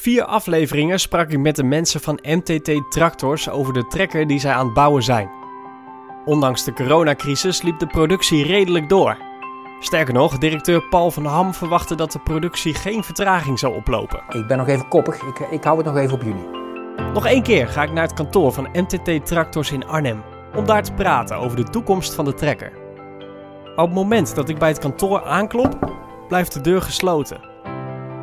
Vier afleveringen sprak ik met de mensen van MTT Tractors over de trekker die zij aan het bouwen zijn. Ondanks de coronacrisis liep de productie redelijk door. Sterker nog, directeur Paul van Ham verwachtte dat de productie geen vertraging zou oplopen. Ik ben nog even koppig, ik, ik hou het nog even op juni. Nog één keer ga ik naar het kantoor van MTT Tractors in Arnhem om daar te praten over de toekomst van de trekker. Op het moment dat ik bij het kantoor aanklop, blijft de deur gesloten.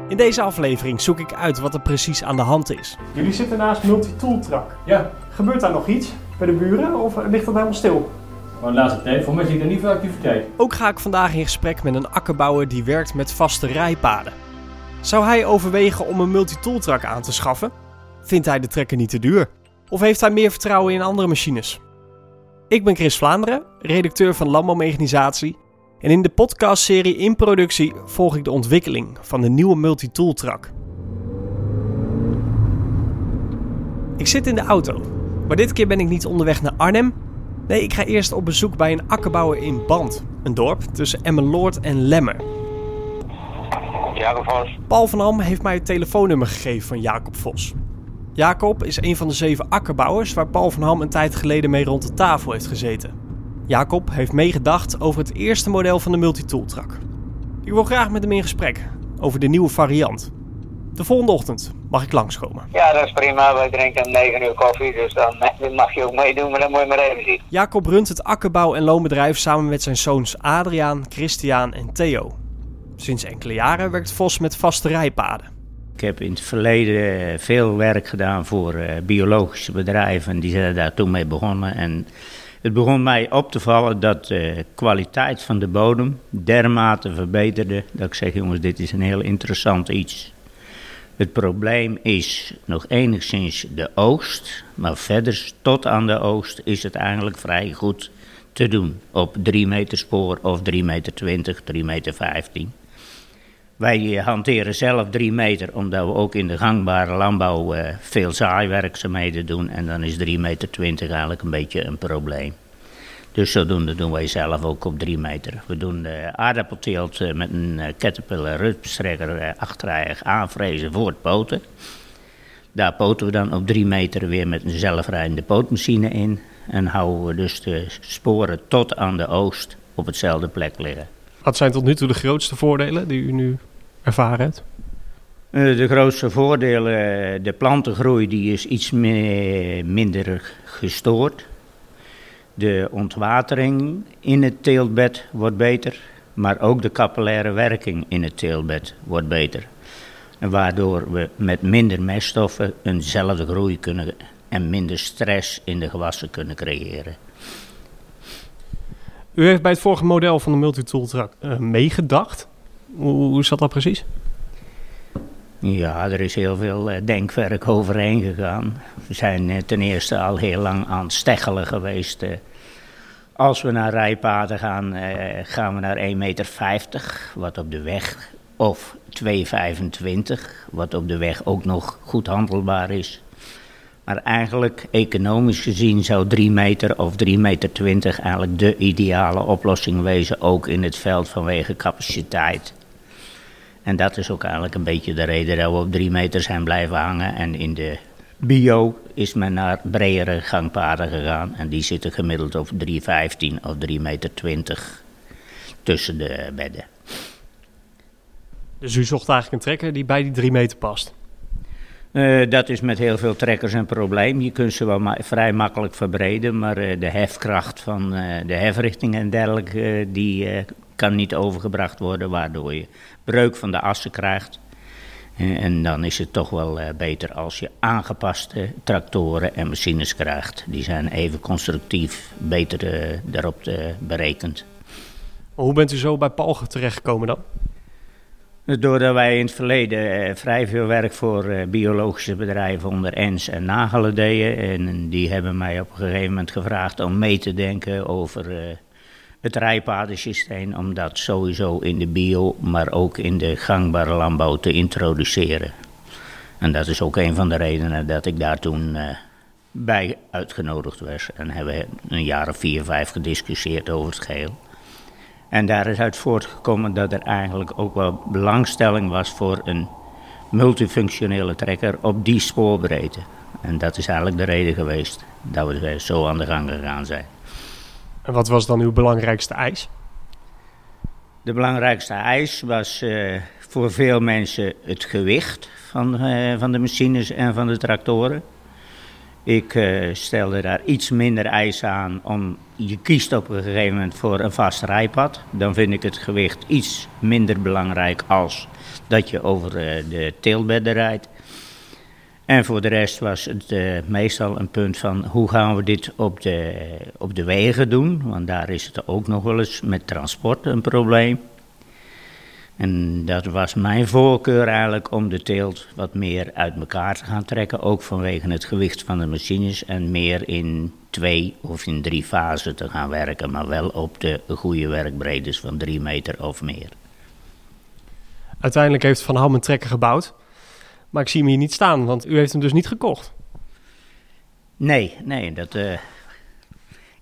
In deze aflevering zoek ik uit wat er precies aan de hand is. Jullie zitten naast Multitooltrak. Ja, Gebeurt daar nog iets bij de buren of ligt dat helemaal stil? maar de laatste tijd, voor mij zie ik er niet veel activiteit. Ook ga ik vandaag in gesprek met een akkerbouwer die werkt met vaste rijpaden. Zou hij overwegen om een multitooltrak aan te schaffen? Vindt hij de trekker niet te duur? Of heeft hij meer vertrouwen in andere machines? Ik ben Chris Vlaanderen, redacteur van Landbouwmechanisatie. En in de podcastserie In Productie volg ik de ontwikkeling van de nieuwe multitooltrak. Ik zit in de auto, maar dit keer ben ik niet onderweg naar Arnhem. Nee, ik ga eerst op bezoek bij een akkerbouwer in Band, een dorp tussen Emmeloord en Lemmer. Jacob Vos. Paul van Ham heeft mij het telefoonnummer gegeven van Jacob Vos. Jacob is een van de zeven akkerbouwers waar Paul van Ham een tijd geleden mee rond de tafel heeft gezeten. Jacob heeft meegedacht over het eerste model van de multitooltrak. Ik wil graag met hem in gesprek over de nieuwe variant. De volgende ochtend mag ik langskomen. Ja, dat is prima. Wij drinken om 9 uur koffie, dus dan mag je ook meedoen, maar dan moet je maar even zien. Jacob runt het akkerbouw- en loonbedrijf samen met zijn zoons Adriaan, Christian en Theo. Sinds enkele jaren werkt Vos met vaste rijpaden. Ik heb in het verleden eh, veel werk gedaan voor eh, biologische bedrijven. Die zijn daar toen mee begonnen. En het begon mij op te vallen dat de kwaliteit van de bodem dermate verbeterde. Dat ik zeg, jongens, dit is een heel interessant iets. Het probleem is nog enigszins de oogst. Maar verder, tot aan de oogst, is het eigenlijk vrij goed te doen. Op 3 meter spoor of 3 meter 20, 3 meter 15. Wij eh, hanteren zelf drie meter, omdat we ook in de gangbare landbouw eh, veel zaaiwerkzaamheden doen. En dan is 3 meter 20 eigenlijk een beetje een probleem. Dus zodoende doen wij zelf ook op 3 meter. We doen de aardappelteelt eh, met een Caterpillar rupstrekker achterrijig aanvrezen voor het poten. Daar poten we dan op 3 meter weer met een zelfrijdende pootmachine in. En houden we dus de sporen tot aan de oost op hetzelfde plek liggen. Wat zijn tot nu toe de grootste voordelen die u nu ervaren hebt? Eh, De grootste voordelen, eh, de plantengroei die is iets meer, minder gestoord. De ontwatering in het teeltbed wordt beter, maar ook de capillaire werking in het teeltbed wordt beter. Waardoor we met minder meststoffen eenzelfde groei kunnen en minder stress in de gewassen kunnen creëren. U heeft bij het vorige model van de multitooltrak eh meegedacht. Hoe, zat dat precies? Ja, er is heel veel eh, denkwerk overheen gegaan. We zijn eh, ten eerste al heel lang aan het steggelen geweest. Als we naar rijpaden gaan, gaan we naar 1,50 meter, wat op de weg, of 2,25, wat op de weg ook nog goed handelbaar is. Maar eigenlijk, economisch gezien, zou 3 meter of 3,20 meter 20 eigenlijk de ideale oplossing wezen, ook in het veld vanwege capaciteit. En dat is ook eigenlijk een beetje de reden dat we op drie meter zijn blijven hangen. En in de bio is men naar bredere gangpaden gegaan. En die zitten gemiddeld op 3,15 of 3,20 meter tussen de bedden. Dus u zocht eigenlijk een trekker die bij die drie meter past. Eh, dat is met heel veel trekkers een probleem. Je kunt ze wel vrij makkelijk verbreden, maar eh, de hefkracht van eh, de hefrichting en dergelijke, die kan niet overgebracht worden, waardoor je breuk van de assen krijgt. En dan is het toch wel beter als je aangepaste tractoren en machines krijgt. Die zijn even constructief beter daarop berekend. Hoe bent u zo bij Paul terechtgekomen dan? Dus Doordat wij in het verleden eh, vrij veel werk voor eh, biologische bedrijven onder Ens en Nagelen deden. En die hebben mij op een gegeven moment gevraagd om mee te denken over eh, het rijpadensysteem. Om dat sowieso in de bio, maar ook in de gangbare landbouw te introduceren. En dat is ook een van de redenen dat ik daar toen bij uitgenodigd was. En hebben een jaar of vier, vijf gediscussieerd over het geheel. En daar is uit voortgekomen dat er eigenlijk ook wel belangstelling was voor een multifunctionele trekker op die spoorbreedte. En dat is eigenlijk de reden geweest dat we eh, zo aan de gang gegaan zijn. En wat was dan uw belangrijkste eis? De belangrijkste eis was uh, voor veel mensen het gewicht van, uh, van de machines en van de tractoren. Ik uh, stelde daar iets minder eisen aan om je kiest op een gegeven moment voor een vast rijpad. Dan vind ik het gewicht iets minder belangrijk als dat je over de teelbedden rijdt. En voor de rest was het uh, meestal een punt van hoe gaan we dit op de, op de wegen doen. Want daar is het ook nog wel eens met transport een probleem. En dat was mijn voorkeur eigenlijk om de teelt wat meer uit elkaar te gaan trekken. Ook vanwege het gewicht van de machines. En meer in twee of in drie fasen te gaan werken. Maar wel op de goede werkbreedtes van drie meter of meer. Uiteindelijk heeft Van Ham een trekker gebouwd. Maar ik zie hem hier niet staan, want u heeft hem dus niet gekocht. Nee, nee. Dat, uh,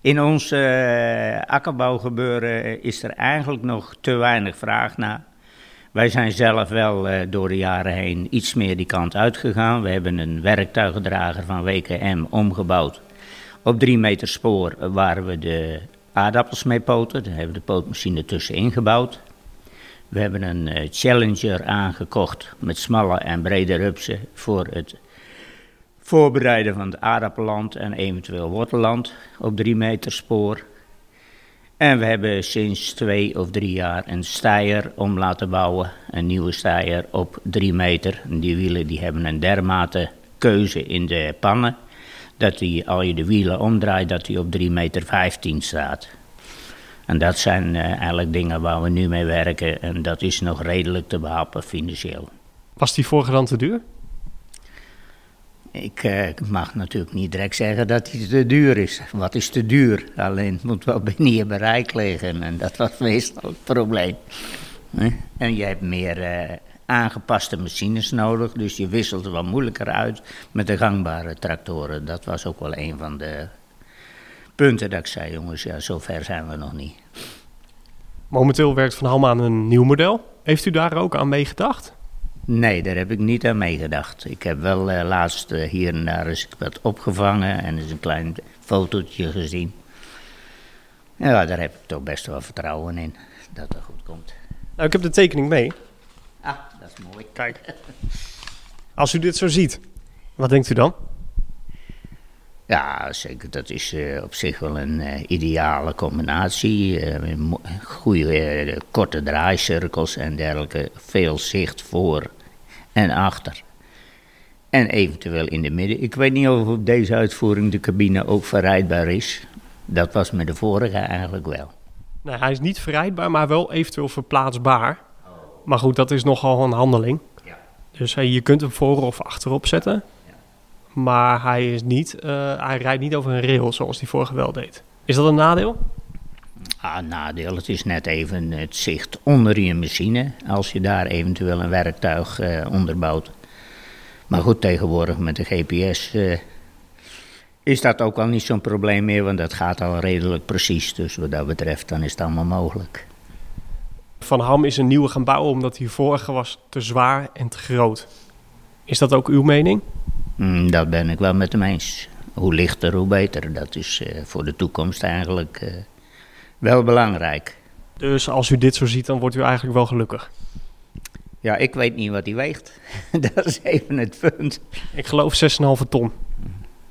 in ons uh, akkerbouwgebeuren is er eigenlijk nog te weinig vraag naar. Wij zijn zelf wel uh, door de jaren heen iets meer die kant uitgegaan. We hebben een werktuigendrager van WKM omgebouwd. Op drie meter spoor waar we de aardappels mee poten. Daar hebben we de pootmachine tussenin gebouwd. We hebben een uh, Challenger aangekocht met smalle en brede rupsen voor het voorbereiden van het aardappelland en eventueel wortelland op drie meter spoor. En we hebben sinds twee of drie jaar een steier om laten bouwen, een nieuwe steier op drie meter. Die wielen die hebben een dermate keuze in de pannen, dat die, als je de wielen omdraait, dat die op 3 meter 15 staat. En dat zijn uh, eigenlijk dingen waar we nu mee werken en dat is nog redelijk te behappen financieel. Was die vorige te duur? Ik uh, mag natuurlijk niet direct zeggen dat die te duur is. Wat is te duur? Alleen het moet wel binnen je bereik liggen en dat was meestal het probleem. En je hebt meer uh, aangepaste machines nodig, dus je wisselt wel moeilijker uit met de gangbare tractoren. Dat was ook wel een van de punten dat ik zei, jongens, ja, zover zijn we nog niet. Momenteel werkt Van Ham aan een nieuw model. Heeft u daar ook aan meegedacht? Nee, daar heb ik niet aan meegedacht. Ik heb wel uh, laatst uh, hier en daar eens wat opgevangen en eens een klein fotootje gezien. Ja, daar heb ik toch best wel vertrouwen in dat dat goed komt. Nou, ik heb de tekening mee. Ah, dat is mooi. Kijk. Als u dit zo ziet, wat denkt u dan? Ja, zeker. Dat is uh, op zich wel een uh, ideale combinatie. Uh, goede korte draaicirkels en dergelijke. Veel zicht voor en achter. En eventueel in de midden. Ik weet niet of op deze uitvoering de cabine ook verrijdbaar is. Dat was met de vorige eigenlijk wel. Nee, hij is niet verrijdbaar, maar wel eventueel verplaatsbaar. Maar goed, dat is nogal een handeling. Ja. Dus je kunt hem voor of achterop zetten. Maar hij, is niet, uh, hij rijdt niet over een rail zoals die vorige wel deed. Is dat een nadeel? Ah, nadeel. Het is net even het zicht onder je machine. Als je daar eventueel een werktuig uh, onderbouwt. Maar goed, tegenwoordig met de GPS uh, is dat ook al niet zo'n probleem meer. Want dat gaat al redelijk precies. Dus wat dat betreft, dan is het allemaal mogelijk. Van Ham is een nieuwe gaan bouwen omdat die vorige was te zwaar en te groot. Is dat ook uw mening? Mm, dat ben ik wel met hem eens. Hoe lichter, hoe beter. Dat is uh, voor de toekomst eigenlijk uh, wel belangrijk. Dus als u dit zo ziet, dan wordt u eigenlijk wel gelukkig? Ja, ik weet niet wat hij weegt. dat is even het punt. Ik geloof 6,5 ton.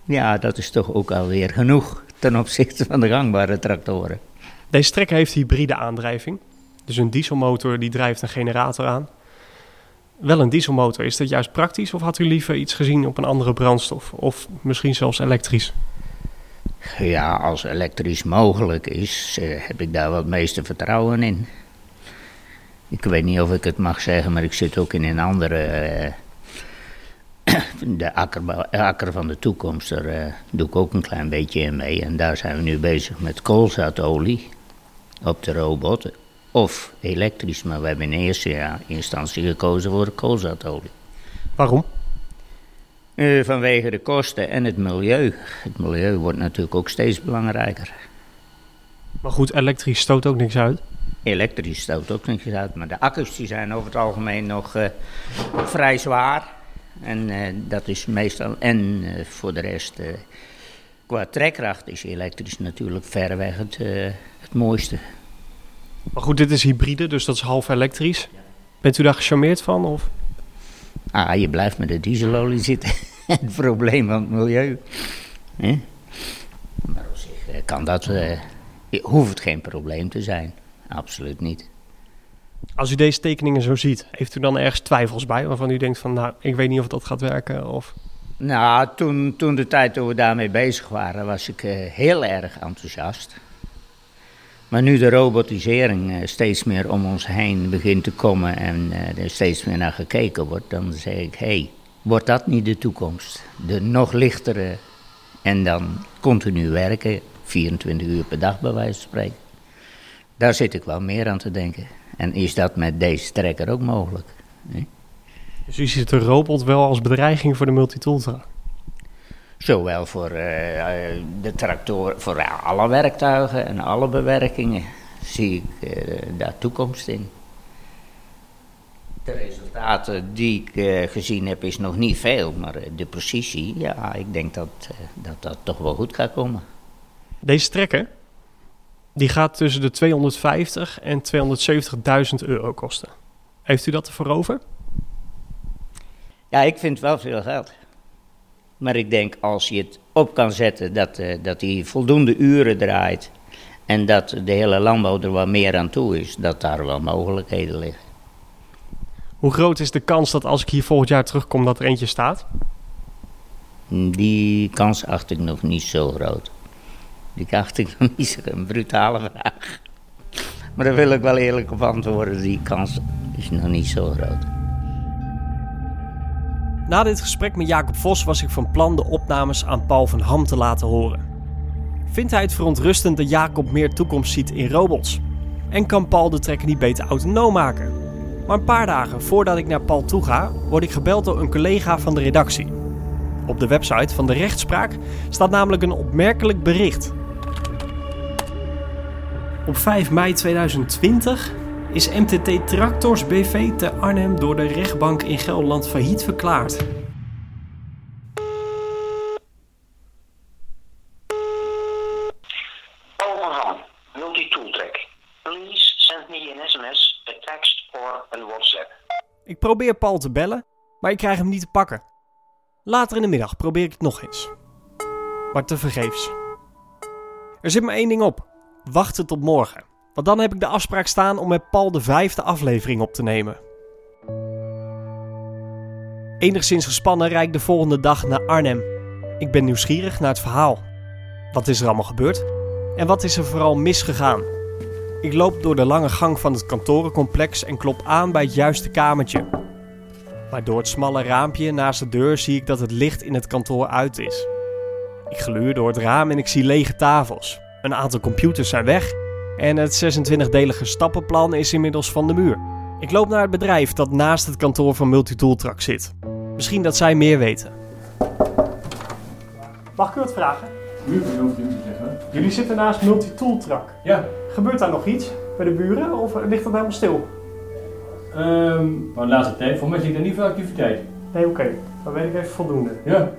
Ja, dat is toch ook alweer genoeg ten opzichte van de gangbare tractoren. Deze trekker heeft hybride aandrijving. Dus een dieselmotor die drijft een generator aan wel een dieselmotor. Is dat juist praktisch of had u liever iets gezien op een andere brandstof? Of misschien zelfs elektrisch? Ja, als elektrisch mogelijk is, uh, heb ik daar het meeste vertrouwen in. Ik weet niet of ik het mag zeggen, maar ik zit ook in een andere. Uh, de akker, akker, van de toekomst, daar doe ik ook een klein beetje in mee. En daar zijn we nu bezig met koolzaadolie op de robot of elektrisch. Maar we hebben in eerste instantie gekozen voor koolzaadolie. Waarom? Uh, vanwege de kosten en het milieu. Het milieu wordt natuurlijk ook steeds belangrijker. Maar goed, elektrisch stoot ook niks uit? Elektrisch stoot ook niks uit, maar de accu's die zijn over het algemeen nog eh, vrij zwaar. En eh, dat is meestal, en voor de rest, qua trekkracht is elektrisch natuurlijk verreweg het, het mooiste. Maar goed, dit is hybride, dus dat is half elektrisch. Bent u daar gecharmeerd van? Of? Ah, je blijft met de dieselolie zitten. het probleem van het milieu. Maar op zich eh, kan dat, eh, hoeft het geen probleem te zijn. Absoluut niet. Als u deze tekeningen zo ziet, heeft u dan ergens twijfels bij waarvan u denkt van, nou, ik weet niet of dat gaat werken? Of... Nou, toen, toen de tijd toen we daarmee bezig waren, was ik eh, heel erg enthousiast. Maar nu de robotisering eh, steeds meer om ons heen begint te komen en eh, er steeds meer naar gekeken wordt, dan zeg ik, hé, hey, wordt dat niet de toekomst? De nog lichtere en dan continu werken, 24 uur per dag bij wijze van spreken. Daar zit ik wel meer aan te denken. En is dat met deze trekker ook mogelijk? Dus u ziet de robot wel als bedreiging voor de multitooltruck? Zowel voor eh, eh, de tractor, voor alle werktuigen en alle bewerkingen zie ik eh, daar toekomst in. De resultaten die ik gezien heb is nog niet veel, maar de precisie, ja, ik denk dat, dat dat toch wel goed gaat komen. Deze trekker, die gaat tussen de 250 en 270.000 euro kosten. Heeft u dat ervoor over? Ja, ik vind wel veel geld. Maar ik denk als je het op kan zetten dat, eh, dat hij voldoende uren draait en dat de hele landbouw er wat meer aan toe is, dat daar wel mogelijkheden liggen. Hoe groot is de kans dat als ik hier volgend jaar terugkom dat er eentje staat? Die kans acht ik nog niet zo groot. Die acht ik nog niet zo'n brutale vraag. Maar daar wil ik wel eerlijk op antwoorden. Die kans is nog niet zo groot. Na dit gesprek met Jacob Vos was ik van plan de opnames aan Paul van Ham te laten horen. Vindt hij het verontrustend dat Jacob meer toekomst ziet in robots? En kan Paul de trekker niet beter autonoom maken? Maar een paar dagen voordat ik naar Paul toe ga, word ik gebeld door een collega van de redactie. Op de website van de rechtspraak staat namelijk een opmerkelijk bericht. Op 5 mei 2020 is MTT Tractors BV te Arnhem door de rechtbank in Gelderland failliet verklaard. Multi-tooltrack. Please send me an SMS, a text or a WhatsApp. Ik probeer Paul te bellen, maar ik krijg hem niet te pakken. Later in de middag probeer ik het nog eens. Maar tevergeefs. Er zit maar één ding op. Wachten tot morgen. Want dan heb ik de afspraak staan om met Paul de vijfde aflevering op te nemen. Enigszins gespannen rijd ik de volgende dag naar Arnhem. Ik ben nieuwsgierig naar het verhaal. Wat is er allemaal gebeurd? En wat is er vooral misgegaan? Ik loop door de lange gang van het kantorencomplex en klop aan bij het juiste kamertje. Maar door het smalle raampje naast de deur zie ik dat het licht in het kantoor uit is. Ik gluur door het raam en ik zie lege tafels. Een aantal computers zijn weg en het 26-delige stappenplan is inmiddels van de muur. Ik loop naar het bedrijf dat naast het kantoor van Multitooltrack zit. Misschien dat zij meer weten. Mag ik u wat vragen? Nu niet te zeggen. Jullie zitten naast Multitooltrack. Ja, Gebeurt daar nog iets bij de buren of ligt dat helemaal stil? ehm, maar de laatste tijd, voor mij zie ik er niet veel activiteit. Nee, oké. Dan weet ik even voldoende. Ja,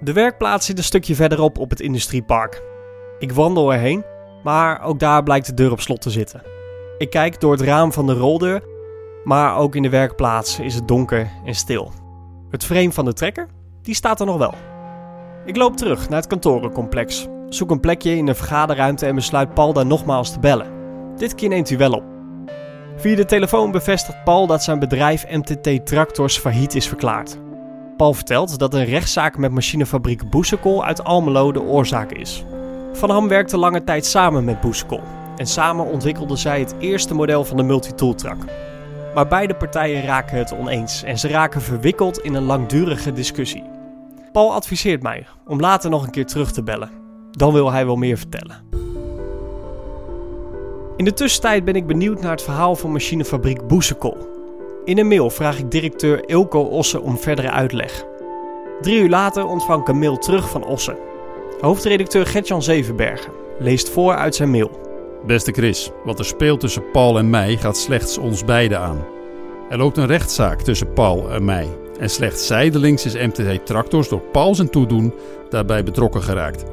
De werkplaats zit een stukje verderop op het industriepark. Ik wandel erheen, maar ook daar blijkt de deur op slot te zitten. Ik kijk door het raam van de roldeur, maar ook in de werkplaats is het donker en stil. Het frame van de trekker, die staat er nog wel. Ik loop terug naar het kantorencomplex, zoek een plekje in de vergaderruimte en besluit Paul daar nogmaals te bellen. Dit keer neemt hij wel op. Via de telefoon bevestigt Paul dat zijn bedrijf MTT Tractors failliet is verklaard. Paul vertelt dat een rechtszaak met machinefabriek Boesekel uit Almelo de oorzaak is. Van Ham werkte lange tijd samen met Boesekel en samen ontwikkelden zij het eerste model van de multitooltruck. Maar beide partijen raken het oneens en ze raken verwikkeld in een langdurige discussie. Paul adviseert mij om later nog een keer terug te bellen. Dan wil hij wel meer vertellen. In de tussentijd ben ik benieuwd naar het verhaal van machinefabriek Boesekel. In een mail vraag ik directeur Ilko Osse om verdere uitleg. Drie uur later ontvang ik een mail terug van Osse. Hoofdredacteur Gertjan Zevenbergen leest voor uit zijn mail. Beste Chris, wat er speelt tussen Paul en mij gaat slechts ons beiden aan. Er loopt een rechtszaak tussen Paul en mij. En slechts zijdelings is MTT Tractors door Paul zijn toedoen daarbij betrokken geraakt.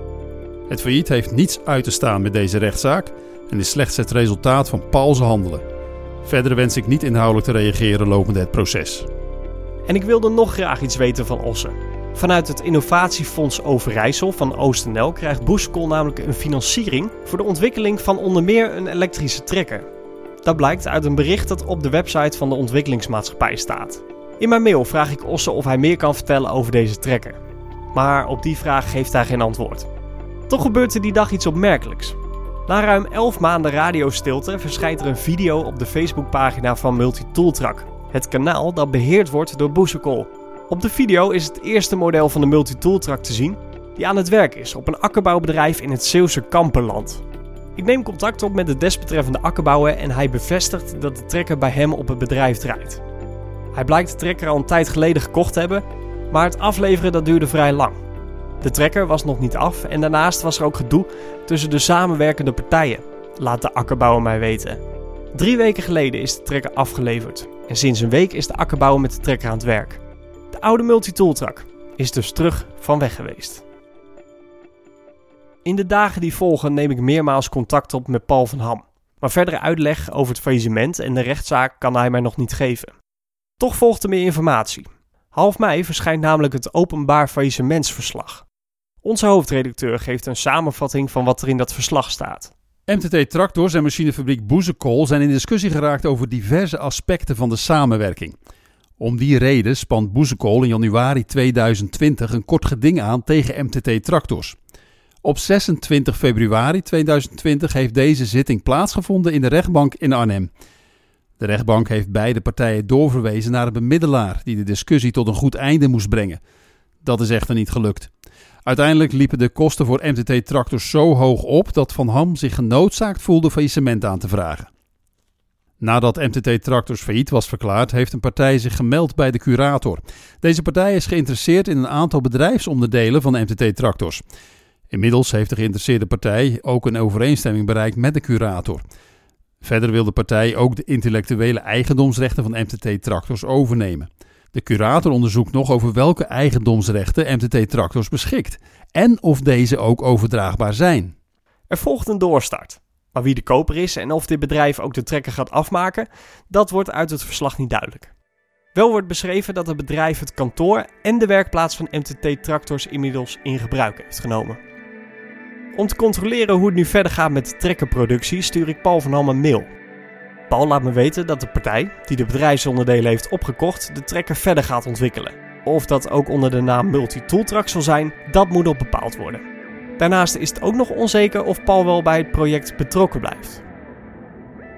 Het failliet heeft niets uit te staan met deze rechtszaak en is slechts het resultaat van Paul's handelen. Verder wens ik niet inhoudelijk te reageren lopende het proces. En ik wilde nog graag iets weten van Ossen. Vanuit het Innovatiefonds Overijssel van OostNL krijgt Boeskol namelijk een financiering voor de ontwikkeling van onder meer een elektrische trekker. Dat blijkt uit een bericht dat op de website van de ontwikkelingsmaatschappij staat. In mijn mail vraag ik Osse of hij meer kan vertellen over deze trekker. Maar op die vraag geeft hij geen antwoord. Toch gebeurt er die dag iets opmerkelijks. Na ruim 11 maanden radiostilte verschijnt er een video op de Facebookpagina van Multitooltrak. Het kanaal dat beheerd wordt door Boesekol. Op de video is het eerste model van de Multitooltrak te zien die aan het werk is op een akkerbouwbedrijf in het Zeeuwse Kampenland. Ik neem contact op met de desbetreffende akkerbouwer en hij bevestigt dat de trekker bij hem op het bedrijf draait. Hij blijkt de trekker al een tijd geleden gekocht te hebben, maar het afleveren dat duurde vrij lang. De trekker was nog niet af en daarnaast was er ook gedoe tussen de samenwerkende partijen, laat de akkerbouwer mij weten. Drie weken geleden is de trekker afgeleverd en sinds een week is de akkerbouwer met de trekker aan het werk. De oude multitooltrak is dus terug van weg geweest. In de dagen die volgen neem ik meermaals contact op met Paul van Ham. Maar verdere uitleg over het faillissement en de rechtszaak kan hij mij nog niet geven. Toch volgt er meer informatie. Half mei verschijnt namelijk het openbaar faillissementsverslag. Onze hoofdredacteur geeft een samenvatting van wat er in dat verslag staat. MTT Tractors en machinefabriek Boezekool zijn in discussie geraakt over diverse aspecten van de samenwerking. Om die reden spant Boezekool in januari 2020 een kort geding aan tegen MTT Tractors. Op 26 februari 2020 heeft deze zitting plaatsgevonden in de rechtbank in Arnhem. De rechtbank heeft beide partijen doorverwezen naar een bemiddelaar die de discussie tot een goed einde moest brengen. Dat is echter niet gelukt. Uiteindelijk liepen de kosten voor MTT Tractors zo hoog op dat Van Ham zich genoodzaakt voelde faillissement aan te vragen. Nadat MTT Tractors failliet was verklaard, heeft een partij zich gemeld bij de curator. Deze partij is geïnteresseerd in een aantal bedrijfsonderdelen van MTT Tractors. Inmiddels heeft de geïnteresseerde partij ook een overeenstemming bereikt met de curator. Verder wil de partij ook de intellectuele eigendomsrechten van MTT Tractors overnemen. De curator onderzoekt nog over welke eigendomsrechten MTT Tractors beschikt en of deze ook overdraagbaar zijn. Er volgt een doorstart. Maar wie de koper is en of dit bedrijf ook de trekker gaat afmaken, dat wordt uit het verslag niet duidelijk. Wel wordt beschreven dat het bedrijf het kantoor en de werkplaats van MTT Tractors inmiddels in gebruik heeft genomen. Om te controleren hoe het nu verder gaat met de trekkerproductie stuur ik Paul van Ham een mail. Paul laat me weten dat de partij, die de bedrijfsonderdelen heeft opgekocht, de trekker verder gaat ontwikkelen. Of dat ook onder de naam Multi-Tooltrack zal zijn, dat moet nog bepaald worden. Daarnaast is het ook nog onzeker of Paul wel bij het project betrokken blijft.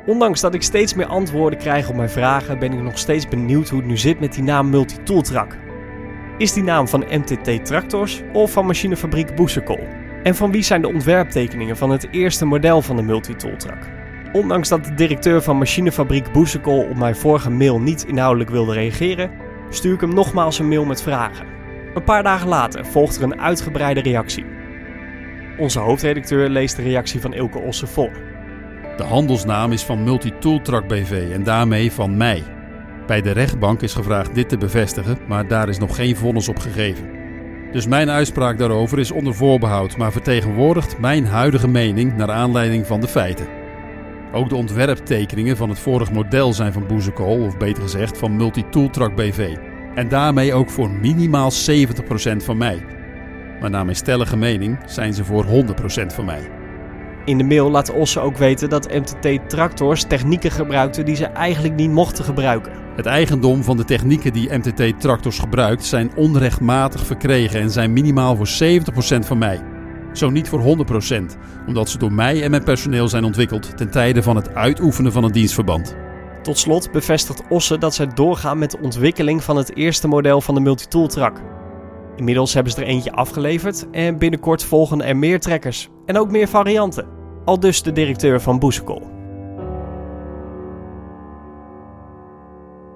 Ondanks dat ik steeds meer antwoorden krijg op mijn vragen, ben ik nog steeds benieuwd hoe het nu zit met die naam Multi-Tooltrack. Is die naam van MTT Tractors of van machinefabriek Boesekol? En van wie zijn de ontwerptekeningen van het eerste model van de Multitooltrak? Ondanks dat de directeur van machinefabriek Boesekol op mijn vorige mail niet inhoudelijk wilde reageren, stuur ik hem nogmaals een mail met vragen. Een paar dagen later volgt er een uitgebreide reactie. Onze hoofdredacteur leest de reactie van Ilke Osse voor. De handelsnaam is van Multitooltrak BV en daarmee van mij. Bij de rechtbank is gevraagd dit te bevestigen, maar daar is nog geen vonnis op gegeven. Dus mijn uitspraak daarover is onder voorbehoud, maar vertegenwoordigt mijn huidige mening naar aanleiding van de feiten. Ook de ontwerptekeningen van het vorige model zijn van Boezekol, of beter gezegd van Multitooltrack BV. En daarmee ook voor minimaal 70% van mij. Maar naar mijn stellige mening zijn ze voor 100% van mij. In de mail laat Osse ook weten dat MTT Tractors technieken gebruikte die ze eigenlijk niet mochten gebruiken. Het eigendom van de technieken die MTT Tractors gebruikt zijn onrechtmatig verkregen en zijn minimaal voor 70% van mij. Zo niet voor 100%, omdat ze door mij en mijn personeel zijn ontwikkeld ten tijde van het uitoefenen van een dienstverband. Tot slot bevestigt Osse dat zij doorgaan met de ontwikkeling van het eerste model van de Multitool Track. Inmiddels hebben ze er eentje afgeleverd en binnenkort volgen er meer trekkers en ook meer varianten. Al dus de directeur van Boesekol.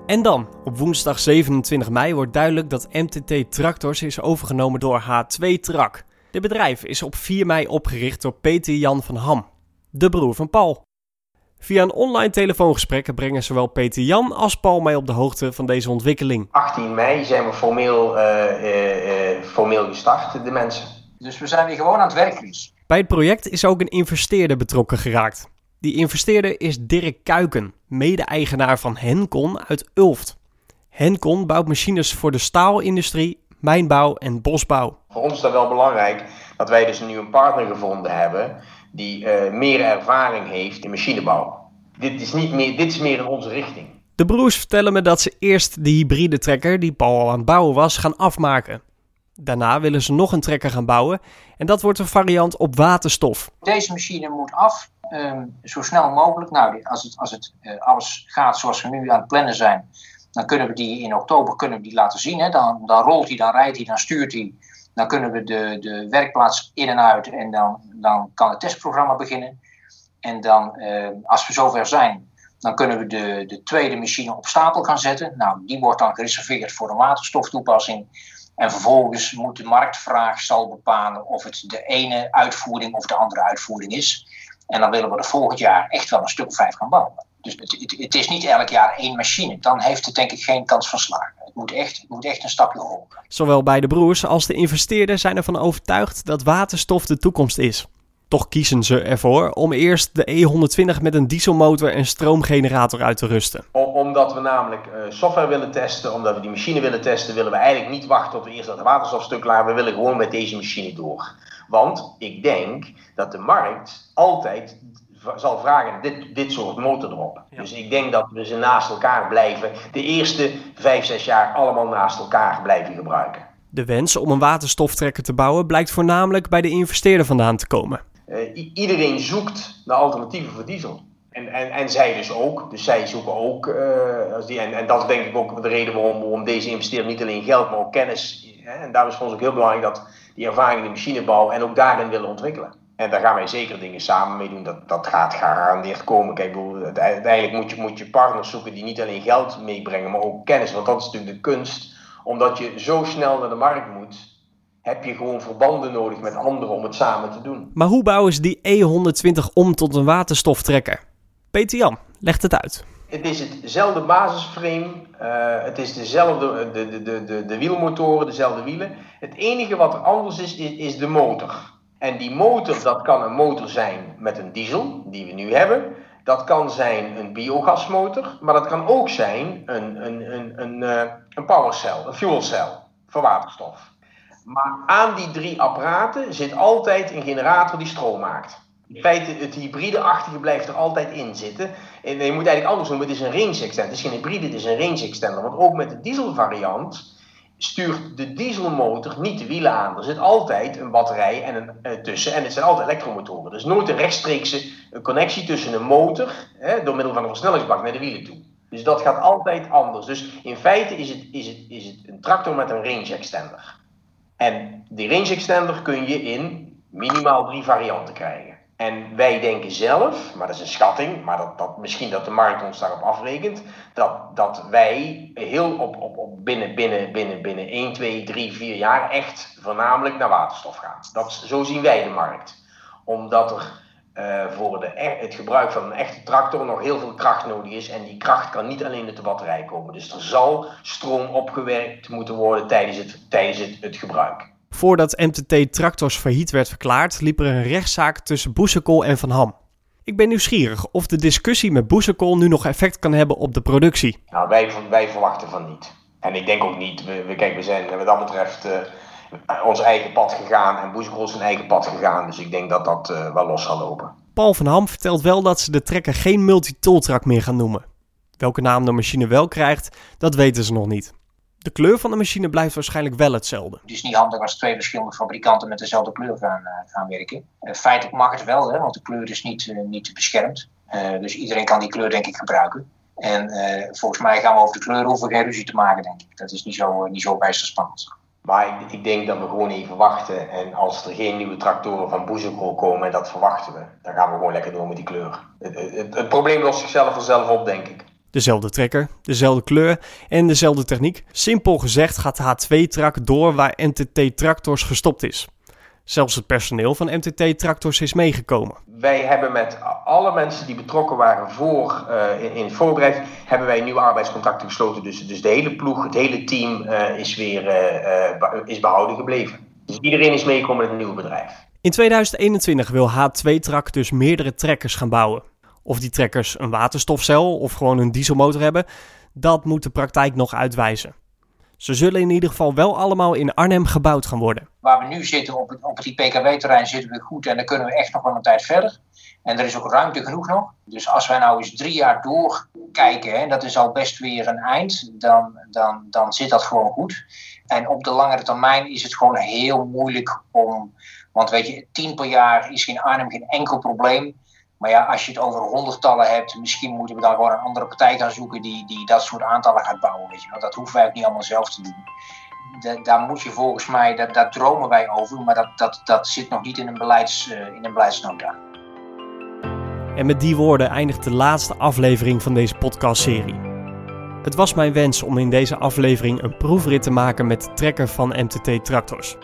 En dan, op woensdag 27 mei wordt duidelijk dat MTT Tractors is overgenomen door H2 Trak. Dit bedrijf is op 4 mei opgericht door Peter Jan van Ham. de broer van Paul. Via een online telefoongesprek brengen zowel Peter Jan als Paul mij op de hoogte van deze ontwikkeling. 18 mei zijn we formeel, eh, eh, eh, formeel gestart, de mensen. Dus we zijn weer gewoon aan het werk. Bij het project is ook een investeerder betrokken geraakt. Die investeerder is Dirk Kuiken, mede-eigenaar van Hencon uit Ulft. Hencon bouwt machines voor de staalindustrie, mijnbouw en bosbouw. Voor ons is dat wel belangrijk dat wij dus nu een partner gevonden hebben die eh, meer ervaring heeft in machinebouw. Dit is, niet meer, dit is meer in onze richting. De broers vertellen me dat ze eerst de hybride trekker die Paul al aan het bouwen was gaan afmaken. Daarna willen ze nog een trekker gaan bouwen en dat wordt een variant op waterstof. Deze machine moet af, ehm, zo snel mogelijk. Nou, als het, als het eh, alles gaat zoals we nu aan het plannen zijn, dan kunnen we die in oktober kunnen we die laten zien. Hè. Dan, dan rolt hij, dan rijdt hij, dan stuurt hij. Dan kunnen we de, de werkplaats in en uit en dan, dan kan het testprogramma beginnen. En dan, eh, als we zover zijn, dan kunnen we de, de tweede machine op stapel gaan zetten. Nou, die wordt dan gereserveerd voor een waterstoftoepassing. En vervolgens moet de marktvraag zal bepalen of het de ene uitvoering of de andere uitvoering is. En dan willen we er volgend jaar echt wel een stuk of vijf gaan bouwen. Dus het, het, het is niet elk jaar één machine. Dan heeft het denk ik geen kans van slagen. Het moet echt, het moet echt een stapje hoger. Zowel bij de broers als de investeerder zijn ervan overtuigd dat waterstof de toekomst is. Toch kiezen ze ervoor om eerst de E120 met een dieselmotor en stroomgenerator uit te rusten. Om- Omdat we namelijk eh, software willen testen, omdat we die machine willen testen, willen we eigenlijk niet wachten tot we eerst dat waterstofstuk klaar We willen gewoon met deze machine door. Want ik denk dat de markt altijd zal vragen dit, dit soort motor erop. Dus ik denk dat we ze naast elkaar blijven, de eerste vijf, zes jaar allemaal naast elkaar blijven gebruiken. De wens om een waterstoftrekker te bouwen blijkt voornamelijk bij de investeerder vandaan te komen. Eh, iedereen zoekt naar alternatieven voor diesel. En, en, en zij dus ook. Dus zij zoeken ook. eh, als die, en, en dat is denk ik ook de reden waarom, waarom deze investeerder niet alleen geld, maar ook kennis. Hè, en daarom is het voor ons ook heel belangrijk dat die ervaring in de machinebouw en ook daarin willen ontwikkelen. En daar gaan wij zeker dingen samen mee doen. Dat, dat gaat gegarandeerd komen. Kijk, bedoel, uiteindelijk moet je, moet je partners zoeken die niet alleen geld meebrengen, maar ook kennis. Want dat is natuurlijk de kunst. Omdat je zo snel naar de markt moet, heb je gewoon verbanden nodig met anderen om het samen te doen. Maar hoe bouwen ze die E120 om tot een waterstoftrekker? Peter Jan legt het uit. Het is hetzelfde basisframe, eh, het is dezelfde, de, de, de, de, de wielmotoren, dezelfde wielen. Het enige wat er anders is, is, is de motor. En die motor, dat kan een motor zijn met een diesel, die we nu hebben. Dat kan zijn een biogasmotor, maar dat kan ook zijn een, een, een, een, eh, een powercell, een fuelcell voor waterstof. Maar aan die drie apparaten zit altijd een generator die stroom maakt. In feite, het hybride-achtige blijft er altijd in zitten. En je moet eigenlijk anders noemen, het is een range extender. Het is geen hybride, het is een range extender. Want ook met de dieselvariant stuurt de dieselmotor niet de wielen aan. Er zit altijd een batterij en een, eh, tussen en het zijn altijd elektromotoren. Is nooit een rechtstreekse connectie tussen een motor, hè, door middel van een versnellingsbak, naar de wielen toe. Dus dat gaat altijd anders. Dus in feite is het, is het, is het een tractor met een range extender. En die range extender kun je in minimaal drie varianten krijgen. En wij denken zelf, maar dat is een schatting, maar dat, dat, misschien dat de markt ons daarop afrekent, dat, dat wij heel op, op, op binnen, binnen, binnen, binnen 1, 2, 3, 4 jaar echt voornamelijk naar waterstof gaan. Dat, zo zien wij de markt. Omdat er eh, voor de, e- het gebruik van een echte tractor nog heel veel kracht nodig is. En die kracht kan niet alleen uit de batterij komen. Dus er zal stroom opgewerkt moeten worden tijdens het, tijdens het, het gebruik. Voordat MTT Tractors failliet werd verklaard, liep er een rechtszaak tussen Boesekol en Van Ham. Ik ben nieuwsgierig of de discussie met Boesekol nu nog effect kan hebben op de productie. Nou, wij, wij verwachten van niet. En ik denk ook niet. We, we, kijk, we zijn wat dat betreft eh, ons eigen pad gegaan. En Boezekrol is zijn eigen pad gegaan. Dus ik denk dat dat eh, wel los zal lopen. Paul van Ham vertelt wel dat ze de trekker geen multitooltrak meer gaan noemen. Welke naam de machine wel krijgt, dat weten ze nog niet. De kleur van de machine blijft waarschijnlijk wel hetzelfde. Het is niet handig als twee verschillende fabrikanten met dezelfde kleur gaan, eh, gaan werken. Eh, feitelijk mag het wel, hè, want de kleur is niet, eh, niet beschermd. Eh, dus iedereen kan die kleur denk ik gebruiken. En eh, volgens mij gaan we over de kleur hoeven geen ruzie te maken, denk ik. Dat is niet zo, niet zo bijster spannend. Maar ik, ik denk dat we gewoon even wachten. En als er geen nieuwe tractoren van Boezekrol komen, en dat verwachten we, dan gaan we gewoon lekker door met die kleur. Het, het, het probleem lost zichzelf vanzelf op, denk ik. Dezelfde trekker, dezelfde kleur en dezelfde techniek. Simpel gezegd gaat de H2-trak door waar NTT Tractors gestopt is. Zelfs het personeel van MTT Tractors is meegekomen. Wij hebben met alle mensen die betrokken waren voor, uh, in, in, het voorbedrijf, hebben wij nieuwe arbeidscontracten gesloten. Dus, dus de hele ploeg, het hele team uh, is weer uh, is behouden gebleven. Dus iedereen is meegekomen in het nieuwe bedrijf. In 2021 wil H2 Trak dus meerdere trekkers gaan bouwen. Of die trekkers een waterstofcel of gewoon een dieselmotor hebben, dat moet de praktijk nog uitwijzen. Ze zullen in ieder geval wel allemaal in Arnhem gebouwd gaan worden. Waar we nu zitten op het, op het IPKW-terrein zitten we goed en dan kunnen we echt nog wel een tijd verder. En er is ook ruimte genoeg nog. Dus als wij nou eens drie jaar doorkijken, hè, dat is al best weer een eind, dan, dan, dan zit dat gewoon goed. En op de langere termijn is het gewoon heel moeilijk om. Want weet je, tien per jaar is in Arnhem geen enkel probleem. Maar ja, als je het over honderdtallen hebt, misschien moeten we dan gewoon een andere partij gaan zoeken die, die dat soort aantallen gaat bouwen. Weet je. Want dat hoeven wij ook niet allemaal zelf te doen. Daar moet je volgens mij, dat, daar dromen wij over, maar dat, dat, dat zit nog niet in een, beleids, uh, in een beleidsnota. En met die woorden eindigt de laatste aflevering van deze podcastserie. Het was mijn wens om in deze aflevering een proefrit te maken met de trekker van MTT Tractors.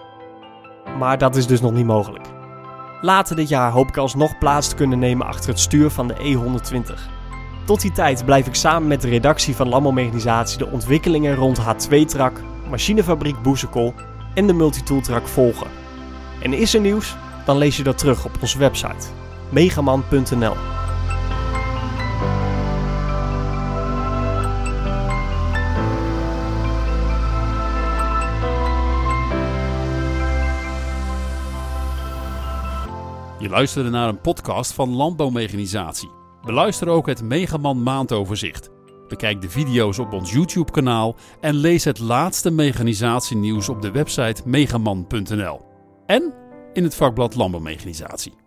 Maar dat is dus nog niet mogelijk. Later dit jaar hoop ik alsnog plaats te kunnen nemen achter het stuur van de E120. Tot die tijd blijf ik samen met de redactie van Landbouwmechanisatie de ontwikkelingen rond H2-trak, machinefabriek Boezekel en de multitooltrak volgen. En is er nieuws? Dan lees je dat terug op onze website megaman.nl. luisterde naar een podcast van Landbouwmechanisatie. Beluister ook het Megaman maandoverzicht. Bekijk de video's op ons YouTube kanaal en lees het laatste mechanisatienieuws op de website megaman.nl. En in het vakblad Landbouwmechanisatie.